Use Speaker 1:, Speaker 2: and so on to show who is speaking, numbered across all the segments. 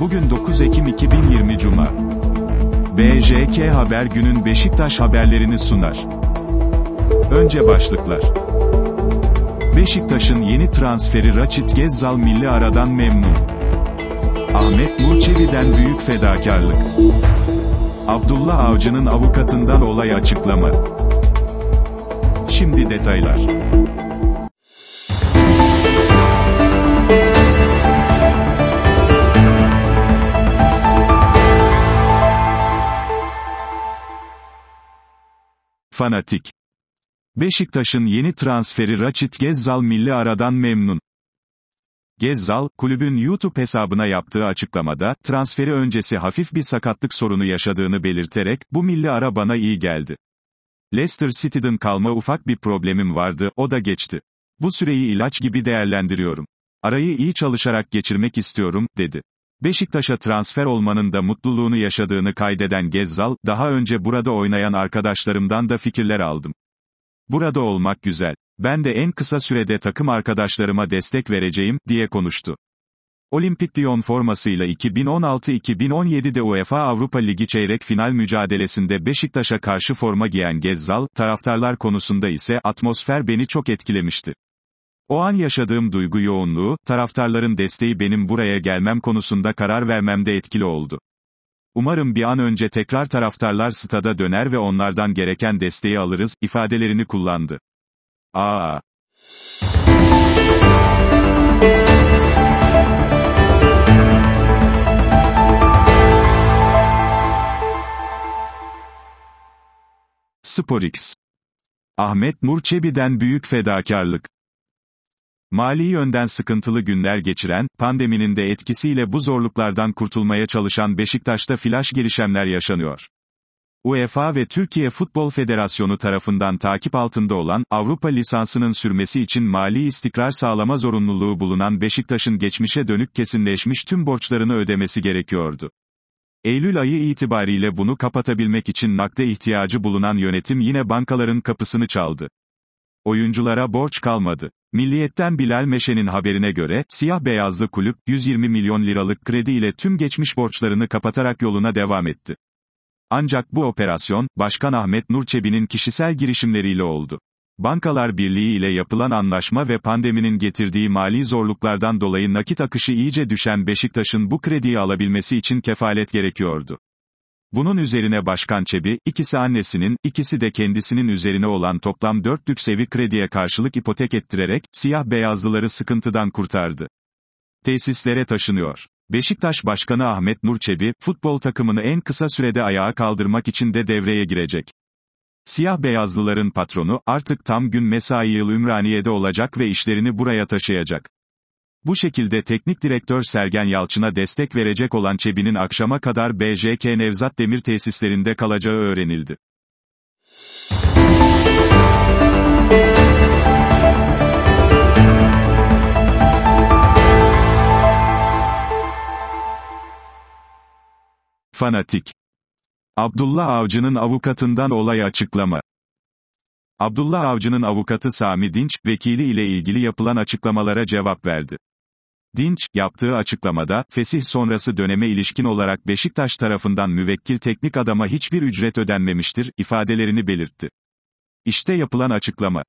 Speaker 1: Bugün 9 Ekim 2020 Cuma. BJK Haber günün Beşiktaş haberlerini sunar. Önce başlıklar. Beşiktaş'ın yeni transferi Raçit Gezzal milli aradan memnun. Ahmet Murçevi'den büyük fedakarlık. Abdullah Avcı'nın avukatından olay açıklama. Şimdi detaylar. Fanatik. Beşiktaş'ın yeni transferi Raçit Gezzal milli aradan memnun. Gezzal, kulübün YouTube hesabına yaptığı açıklamada, transferi öncesi hafif bir sakatlık sorunu yaşadığını belirterek, bu milli ara bana iyi geldi. Leicester City'den kalma ufak bir problemim vardı, o da geçti. Bu süreyi ilaç gibi değerlendiriyorum. Arayı iyi çalışarak geçirmek istiyorum, dedi. Beşiktaş'a transfer olmanın da mutluluğunu yaşadığını kaydeden Gezzal, daha önce burada oynayan arkadaşlarımdan da fikirler aldım. Burada olmak güzel. Ben de en kısa sürede takım arkadaşlarıma destek vereceğim, diye konuştu. Olimpik Lyon formasıyla 2016-2017'de UEFA Avrupa Ligi çeyrek final mücadelesinde Beşiktaş'a karşı forma giyen Gezzal, taraftarlar konusunda ise atmosfer beni çok etkilemişti. O an yaşadığım duygu yoğunluğu, taraftarların desteği benim buraya gelmem konusunda karar vermemde etkili oldu. Umarım bir an önce tekrar taraftarlar stada döner ve onlardan gereken desteği alırız, ifadelerini kullandı. Aa. SporX. Ahmet Nur Çebi'den büyük fedakarlık. Mali yönden sıkıntılı günler geçiren, pandeminin de etkisiyle bu zorluklardan kurtulmaya çalışan Beşiktaş'ta flash girişimler yaşanıyor. UEFA ve Türkiye Futbol Federasyonu tarafından takip altında olan, Avrupa lisansının sürmesi için mali istikrar sağlama zorunluluğu bulunan Beşiktaş'ın geçmişe dönük kesinleşmiş tüm borçlarını ödemesi gerekiyordu. Eylül ayı itibariyle bunu kapatabilmek için nakde ihtiyacı bulunan yönetim yine bankaların kapısını çaldı. Oyunculara borç kalmadı. Milliyetten Bilal Meşe'nin haberine göre, siyah beyazlı kulüp, 120 milyon liralık kredi ile tüm geçmiş borçlarını kapatarak yoluna devam etti. Ancak bu operasyon, Başkan Ahmet Nurçebi'nin kişisel girişimleriyle oldu. Bankalar Birliği ile yapılan anlaşma ve pandeminin getirdiği mali zorluklardan dolayı nakit akışı iyice düşen Beşiktaş'ın bu krediyi alabilmesi için kefalet gerekiyordu. Bunun üzerine Başkan Çebi, ikisi annesinin, ikisi de kendisinin üzerine olan toplam dörtlük sevi krediye karşılık ipotek ettirerek, siyah beyazlıları sıkıntıdan kurtardı. Tesislere taşınıyor. Beşiktaş Başkanı Ahmet Nur Çebi, futbol takımını en kısa sürede ayağa kaldırmak için de devreye girecek. Siyah beyazlıların patronu, artık tam gün mesai yıl Ümraniye'de olacak ve işlerini buraya taşıyacak. Bu şekilde teknik direktör Sergen Yalçın'a destek verecek olan Çebi'nin akşama kadar BJK Nevzat Demir tesislerinde kalacağı öğrenildi. Fanatik. Abdullah Avcı'nın avukatından olay açıklama. Abdullah Avcı'nın avukatı Sami Dinç, vekili ile ilgili yapılan açıklamalara cevap verdi. Dinç, yaptığı açıklamada, fesih sonrası döneme ilişkin olarak Beşiktaş tarafından müvekkil teknik adama hiçbir ücret ödenmemiştir, ifadelerini belirtti. İşte yapılan açıklama.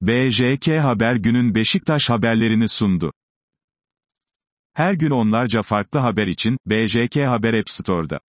Speaker 1: BJK Haber günün Beşiktaş haberlerini sundu. Her gün onlarca farklı haber için, BJK Haber App Store'da.